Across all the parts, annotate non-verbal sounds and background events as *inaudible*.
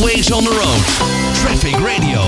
Always on the road. Traffic Radio.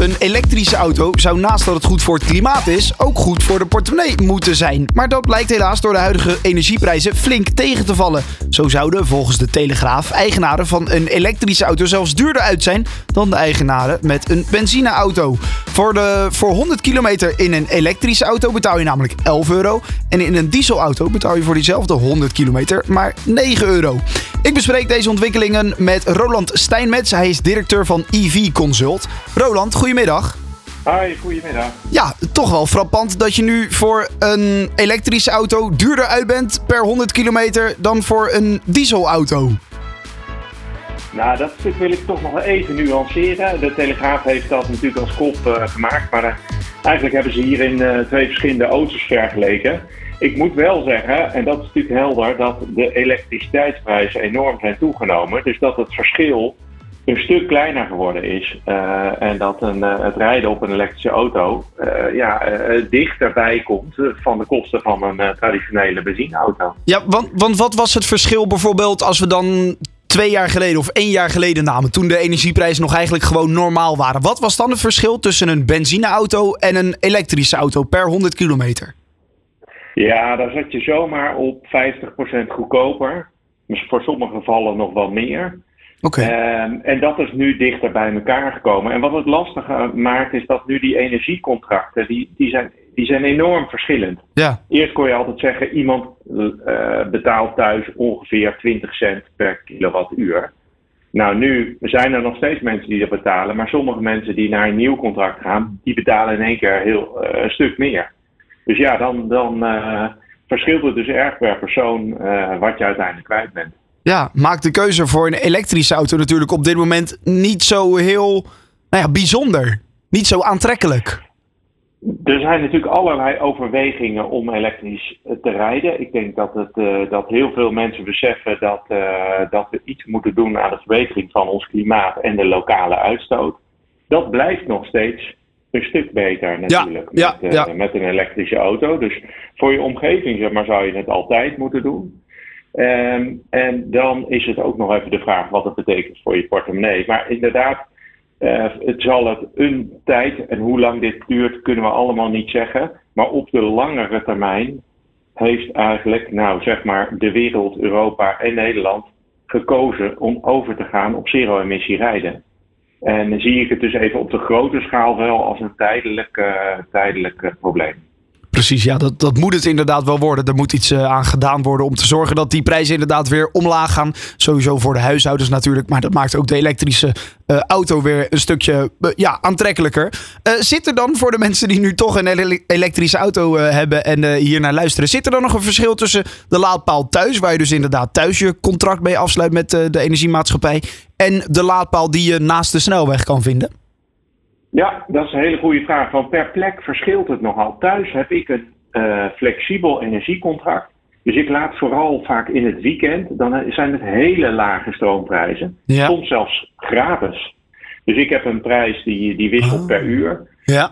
Een elektrische auto zou naast dat het goed voor het klimaat is, ook goed voor de portemonnee moeten zijn. Maar dat blijkt helaas door de huidige energieprijzen flink tegen te vallen. Zo zouden volgens de Telegraaf eigenaren van een elektrische auto zelfs duurder uit zijn dan de eigenaren met een benzineauto. Voor, de, voor 100 kilometer in een elektrische auto betaal je namelijk 11 euro. En in een dieselauto betaal je voor diezelfde 100 kilometer maar 9 euro. Ik bespreek deze ontwikkelingen met Roland Steinmetz. Hij is directeur van EV Consult. Roland, goedemiddag. Hoi, goedemiddag. Ja, toch wel frappant dat je nu voor een elektrische auto duurder uit bent per 100 kilometer dan voor een dieselauto. Nou, dat stuk wil ik toch nog even nuanceren. De Telegraaf heeft dat natuurlijk als kop uh, gemaakt, maar uh, eigenlijk hebben ze hierin uh, twee verschillende auto's vergeleken. Ik moet wel zeggen, en dat is natuurlijk helder, dat de elektriciteitsprijzen enorm zijn toegenomen. Dus dat het verschil een stuk kleiner geworden is. Uh, en dat een, uh, het rijden op een elektrische auto uh, ja, dichterbij komt van de kosten van een traditionele benzineauto. Ja, want, want wat was het verschil bijvoorbeeld als we dan twee jaar geleden of één jaar geleden namen, toen de energieprijzen nog eigenlijk gewoon normaal waren? Wat was dan het verschil tussen een benzineauto en een elektrische auto per 100 kilometer? Ja, daar zat je zomaar op 50% goedkoper. Dus voor sommige gevallen nog wel meer. Okay. Um, en dat is nu dichter bij elkaar gekomen. En wat het lastige maakt, is dat nu die energiecontracten, die, die, zijn, die zijn enorm verschillend. Ja. Eerst kon je altijd zeggen, iemand uh, betaalt thuis ongeveer 20 cent per kilowattuur. Nou, nu zijn er nog steeds mensen die dat betalen, maar sommige mensen die naar een nieuw contract gaan, die betalen in één keer heel, uh, een stuk meer. Dus ja, dan, dan uh, verschilt het dus erg per persoon wat je uiteindelijk kwijt bent ja, maakt de keuze voor een elektrische auto natuurlijk op dit moment niet zo heel nou ja, bijzonder. Niet zo aantrekkelijk. Er zijn natuurlijk allerlei overwegingen om elektrisch te rijden. Ik denk dat, het, uh, dat heel veel mensen beseffen dat, dat we iets moeten doen aan de verbetering van ons klimaat en de lokale uitstoot. Dat blijft nog steeds een stuk beter natuurlijk ja, met, ja, ja. Uh, met een elektrische auto. Dus voor je omgeving zeg maar, zou je het altijd moeten doen. Um, en dan is het ook nog even de vraag wat het betekent voor je portemonnee. Maar inderdaad, uh, het zal het een tijd en hoe lang dit duurt, kunnen we allemaal niet zeggen. Maar op de langere termijn heeft eigenlijk, nou zeg maar, de wereld, Europa en Nederland gekozen om over te gaan op zero-emissie rijden. En dan zie ik het dus even op de grote schaal wel als een tijdelijk, tijdelijk probleem. Precies, ja, dat, dat moet het inderdaad wel worden. Er moet iets uh, aan gedaan worden om te zorgen dat die prijzen inderdaad weer omlaag gaan. Sowieso voor de huishoudens natuurlijk, maar dat maakt ook de elektrische uh, auto weer een stukje uh, ja, aantrekkelijker. zit er dan voor de mensen die nu toch een ele elektrische auto hebben en hier naar luisteren, zit er dan nog een verschil tussen de laadpaal thuis, waar je dus inderdaad thuis je contract mee afsluit met de energiemaatschappij, en de laadpaal die je naast de snelweg kan vinden? Ja, dat is een hele goede vraag. Want per plek verschilt het nogal. Thuis heb ik een uh, flexibel energiecontract. Dus ik laat vooral vaak in het weekend, dan zijn het hele lage stroomprijzen. Ja. Soms zelfs gratis. Dus ik heb een prijs die, die wisselt oh. per uur. Ja.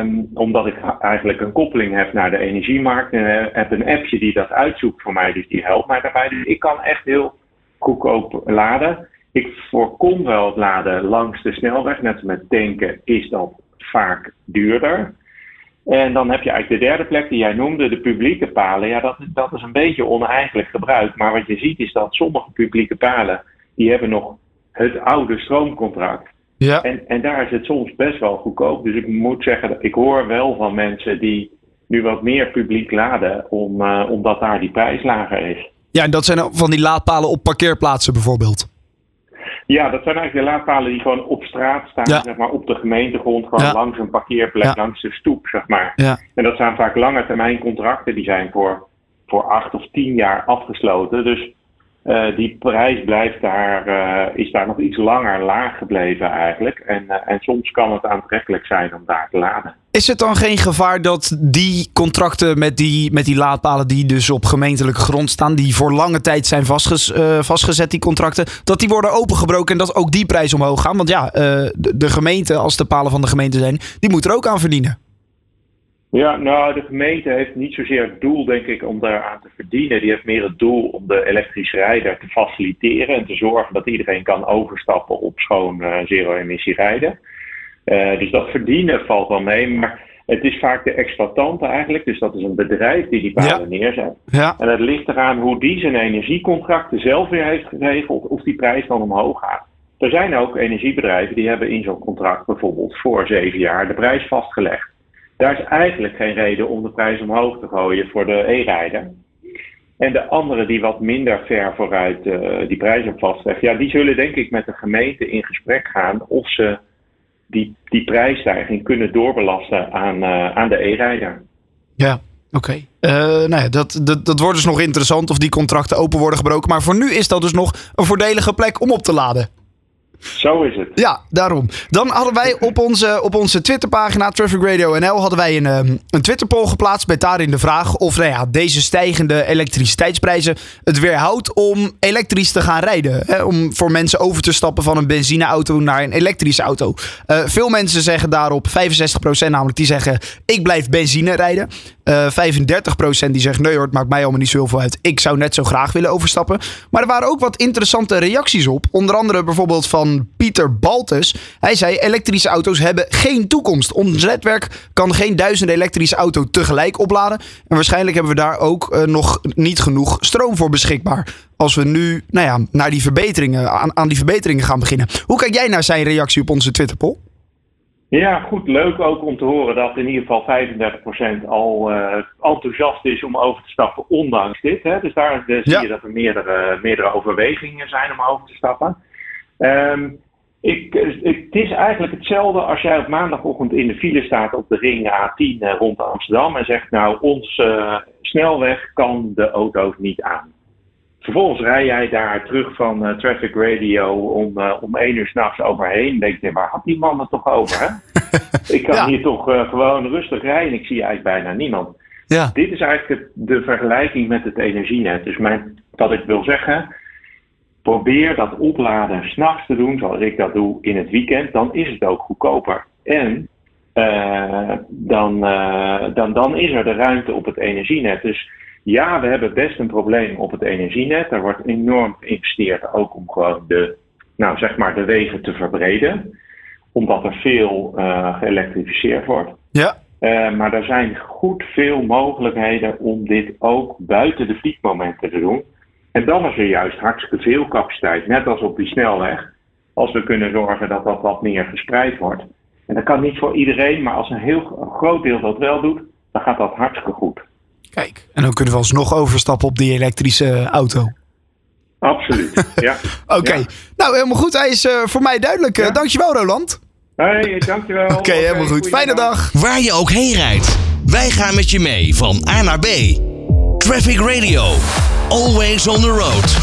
Um, omdat ik eigenlijk een koppeling heb naar de energiemarkt. En heb een appje die dat uitzoekt voor mij, dus die helpt mij daarbij. Dus ik kan echt heel goedkoop laden. Ik voorkom wel het laden langs de snelweg. Net als met tanken is dat vaak duurder. En dan heb je eigenlijk de derde plek die jij noemde, de publieke palen. Ja, dat, dat is een beetje oneigenlijk gebruik. Maar wat je ziet is dat sommige publieke palen, die hebben nog het oude stroomcontract. Ja. En, en daar is het soms best wel goedkoop. Dus ik moet zeggen, ik hoor wel van mensen die nu wat meer publiek laden, om, uh, omdat daar die prijs lager is. Ja, en dat zijn van die laadpalen op parkeerplaatsen bijvoorbeeld. Ja, dat zijn eigenlijk de laadpalen die gewoon op straat staan, ja. zeg maar, op de gemeentegrond, gewoon ja. langs een parkeerplek, ja. langs de stoep, zeg maar. En dat zijn vaak lange termijn contracten, die zijn voor, voor acht of tien jaar afgesloten. Dus uh, die prijs blijft daar, uh, is daar nog iets langer laag gebleven eigenlijk. En, uh, en soms kan het aantrekkelijk zijn om daar te laden. Is het dan geen gevaar dat die contracten met die, met die laadpalen die dus op gemeentelijke grond staan, die voor lange tijd zijn vastgez, vastgezet, die contracten, dat die worden opengebroken en dat ook die prijs omhoog gaan? Want ja, de, de, gemeente, als de palen van de gemeente zijn, die moet er ook aan verdienen. Ja, nou, de gemeente heeft niet zozeer het doel, denk ik, om daaraan te verdienen. Die heeft meer het doel om de elektrische rijder te faciliteren en te zorgen dat iedereen kan overstappen op schoon uh, zero-emissie rijden. Uh, dus dat verdienen valt wel mee, maar het is vaak de exploitant eigenlijk. Dus dat is een bedrijf die die palen neerzet. Ja. En het ligt eraan hoe die zijn energiecontracten zelf weer heeft geregeld of die prijs dan omhoog gaat. Er zijn ook energiebedrijven die hebben in zo'n contract bijvoorbeeld voor zeven jaar de prijs vastgelegd. Daar is eigenlijk geen reden om de prijs omhoog te gooien voor de e-rijder. En de anderen die wat minder ver vooruit uh, die prijs op vastleggen, ja, die zullen denk ik met de gemeente in gesprek gaan of ze die, die prijsstijging kunnen doorbelasten aan, uh, aan de e-rijder. Ja, oké. Uh, nou ja, dat, dat wordt dus nog interessant of die contracten open worden gebroken. Maar voor nu is dat dus nog een voordelige plek om op te laden. Zo is het. Ja, daarom. Dan hadden wij op onze, op onze Twitterpagina Traffic Radio NL hadden wij een, um, een Twitterpoll geplaatst met daarin de vraag of nou ja, deze stijgende elektriciteitsprijzen het weerhoudt om elektrisch te gaan rijden. Hè? Om voor mensen over te stappen van een benzineauto naar een elektrische auto. Uh, veel mensen zeggen daarop, 65% namelijk, die zeggen ik blijf benzine rijden. Uh, 35% die zegt nee hoor, het maakt mij allemaal niet zoveel uit. Ik zou net zo graag willen overstappen. Maar er waren ook wat interessante reacties op. Onder andere bijvoorbeeld van Pieter Baltus. Hij zei elektrische auto's hebben geen toekomst. Ons netwerk kan geen duizend elektrische auto tegelijk opladen. En waarschijnlijk hebben we daar ook uh, nog niet genoeg stroom voor beschikbaar. Als we nu nou ja, naar die verbeteringen, aan, aan die verbeteringen gaan beginnen. Hoe kijk jij naar zijn reactie op onze Twitterpoll? Ja, goed. Leuk ook om te horen dat in ieder geval 35% al uh, enthousiast is om over te stappen, ondanks dit. Hè. Dus daar uh, zie Ja. je dat er meerdere, meerdere overwegingen zijn om over te stappen. Ehm, ik, het is eigenlijk hetzelfde als jij op maandagochtend in de file staat op de ring A10 eh, rond Amsterdam en zegt nou, onze snelweg kan de auto's niet aan. Vervolgens rij jij daar terug van eh, Traffic Radio om, eh, om één uur s'nachts overheen. Denk je, waar had die man het toch over? Hè? *laughs* ik kan Ja. hier toch eh, gewoon rustig rijden. Ik zie eigenlijk bijna niemand. Ja. Dit is eigenlijk de vergelijking met het energienet. Dus mijn, wat ik wil zeggen, probeer dat opladen s'nachts te doen, zoals ik dat doe in het weekend. Dan is het ook goedkoper. En dan, dan, dan is er de ruimte op het energienet. Dus ja, we hebben best een probleem op het energienet. Er wordt enorm geïnvesteerd, ook om gewoon de, nou, zeg maar de wegen te verbreden. Omdat er veel eh, geëlektrificeerd wordt. Ja. Eh, maar er zijn goed veel mogelijkheden om dit ook buiten de piekmomenten te doen. En dan is er juist hartstikke veel capaciteit, net als op die snelweg. Als we kunnen zorgen dat dat wat meer gespreid wordt. En dat kan niet voor iedereen, maar als een heel een groot deel dat wel doet, dan gaat dat hartstikke goed. Kijk. En dan kunnen we alsnog overstappen op die elektrische auto. Absoluut. *laughs* ja. Oké. Ja. Nou, helemaal goed. Hij is eh, voor mij duidelijk. Eh, Ja. dankjewel, Roland. Hey, dankjewel. Oké, helemaal goed. Fijne dag. Waar je ook heen rijdt. Wij gaan met je mee van A naar B. Traffic Radio. Always on the road.